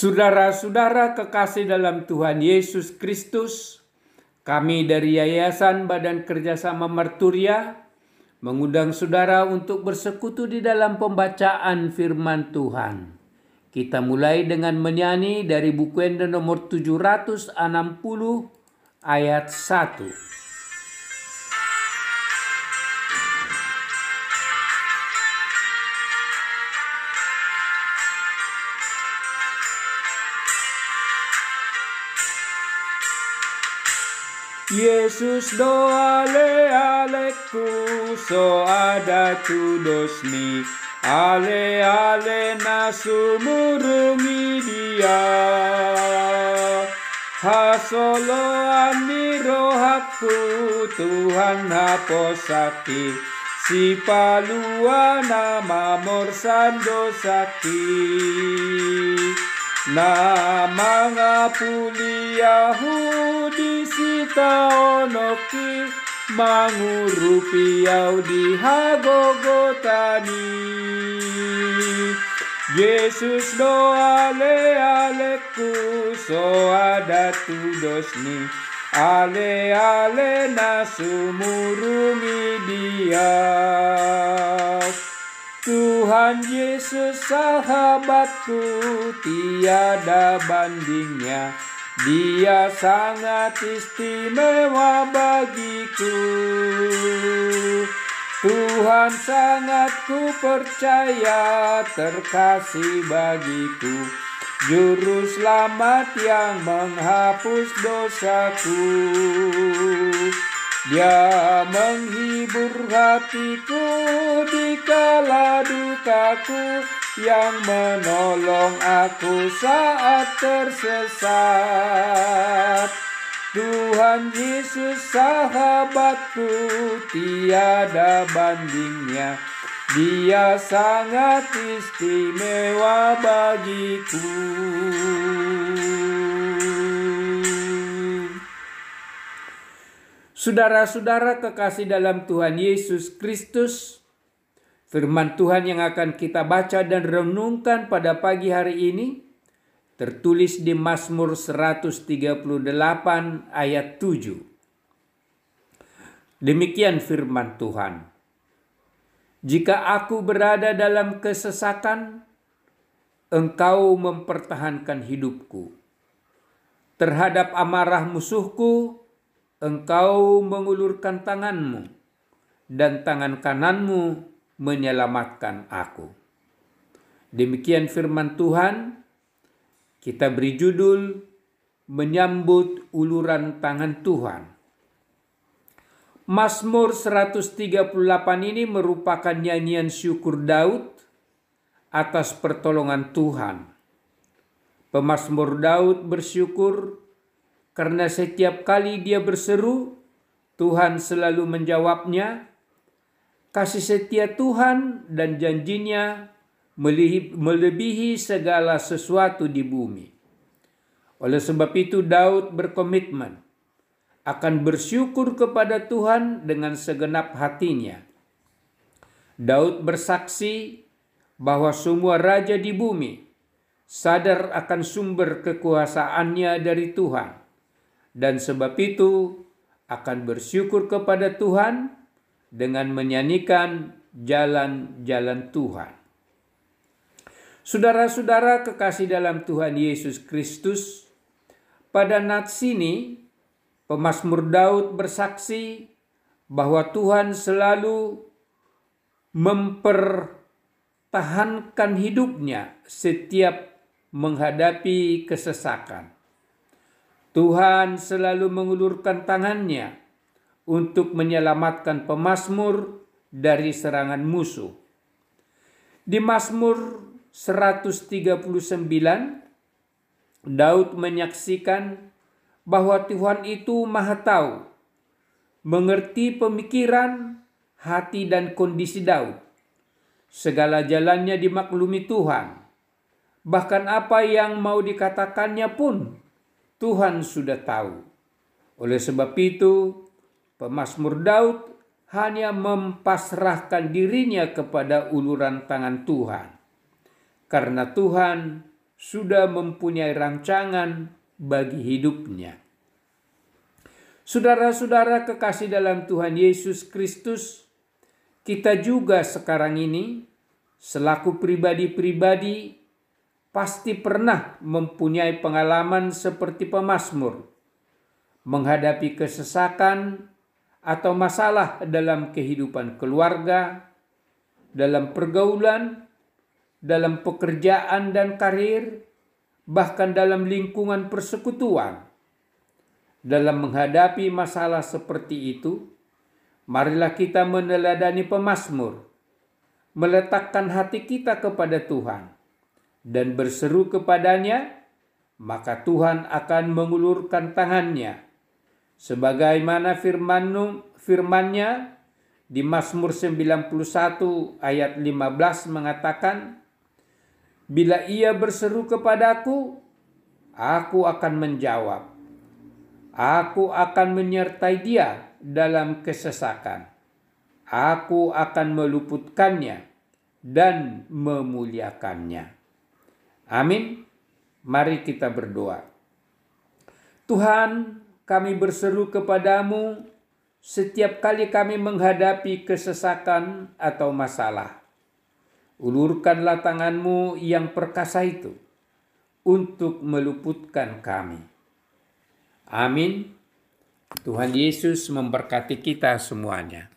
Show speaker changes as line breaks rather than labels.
Saudara-saudara kekasih dalam Tuhan Yesus Kristus, kami dari Yayasan Badan Kerjasama Marturia mengundang saudara untuk bersekutu di dalam pembacaan firman Tuhan. Kita mulai dengan menyanyi dari buku Enda nomor 760 ayat 1. Yesus doa le aleku so ada tu dosni ale ale nasumurungi dia. Hasolo ani rohaku Tuhan haposaki si palua nama morsando sakit na mga puli Yahudi sita onoki mangurupiaw di hagogotani Yesus do ale so ada tudos ni ale ale na sumurungi dia Tuhan Yesus sahabatku tiada bandingnya. Dia sangat istimewa bagiku. Tuhan sangat ku percaya terkasih bagiku. Juru selamat yang menghapus dosaku dia menghibur hatiku di kala dukaku yang menolong aku saat tersesat. Tuhan Yesus sahabatku tiada bandingnya. Dia sangat istimewa bagiku. Saudara-saudara kekasih dalam Tuhan Yesus Kristus, firman Tuhan yang akan kita baca dan renungkan pada pagi hari ini tertulis di Mazmur 138 ayat 7. Demikian firman Tuhan. Jika aku berada dalam kesesakan, engkau mempertahankan hidupku. Terhadap amarah musuhku, engkau mengulurkan tanganmu dan tangan kananmu menyelamatkan aku. Demikian firman Tuhan, kita beri judul menyambut uluran tangan Tuhan. Mazmur 138 ini merupakan nyanyian syukur Daud atas pertolongan Tuhan. Pemazmur Daud bersyukur karena setiap kali dia berseru, Tuhan selalu menjawabnya. Kasih setia Tuhan dan janjinya melebihi segala sesuatu di bumi. Oleh sebab itu Daud berkomitmen akan bersyukur kepada Tuhan dengan segenap hatinya. Daud bersaksi bahwa semua raja di bumi sadar akan sumber kekuasaannya dari Tuhan dan sebab itu akan bersyukur kepada Tuhan dengan menyanyikan jalan-jalan Tuhan. Saudara-saudara kekasih dalam Tuhan Yesus Kristus, pada nats ini pemazmur Daud bersaksi bahwa Tuhan selalu mempertahankan hidupnya setiap menghadapi kesesakan. Tuhan selalu mengulurkan tangannya untuk menyelamatkan pemazmur dari serangan musuh. Di Mazmur 139, Daud menyaksikan bahwa Tuhan itu maha tahu, mengerti pemikiran, hati dan kondisi Daud. Segala jalannya dimaklumi Tuhan. Bahkan apa yang mau dikatakannya pun Tuhan sudah tahu. Oleh sebab itu, pemazmur Daud hanya mempasrahkan dirinya kepada uluran tangan Tuhan. Karena Tuhan sudah mempunyai rancangan bagi hidupnya. Saudara-saudara kekasih dalam Tuhan Yesus Kristus, kita juga sekarang ini selaku pribadi-pribadi pasti pernah mempunyai pengalaman seperti pemazmur menghadapi kesesakan atau masalah dalam kehidupan keluarga, dalam pergaulan, dalam pekerjaan dan karir, bahkan dalam lingkungan persekutuan. Dalam menghadapi masalah seperti itu, marilah kita meneladani pemazmur, meletakkan hati kita kepada Tuhan, dan berseru kepadanya, maka Tuhan akan mengulurkan tangannya. Sebagaimana firman firmannya di Mazmur 91 ayat 15 mengatakan, Bila ia berseru kepadaku, aku akan menjawab Aku akan menyertai dia dalam kesesakan. Aku akan meluputkannya dan memuliakannya. Amin. Mari kita berdoa. Tuhan, kami berseru kepadamu setiap kali kami menghadapi kesesakan atau masalah. Ulurkanlah tanganmu yang perkasa itu untuk meluputkan kami. Amin. Tuhan Yesus memberkati kita semuanya.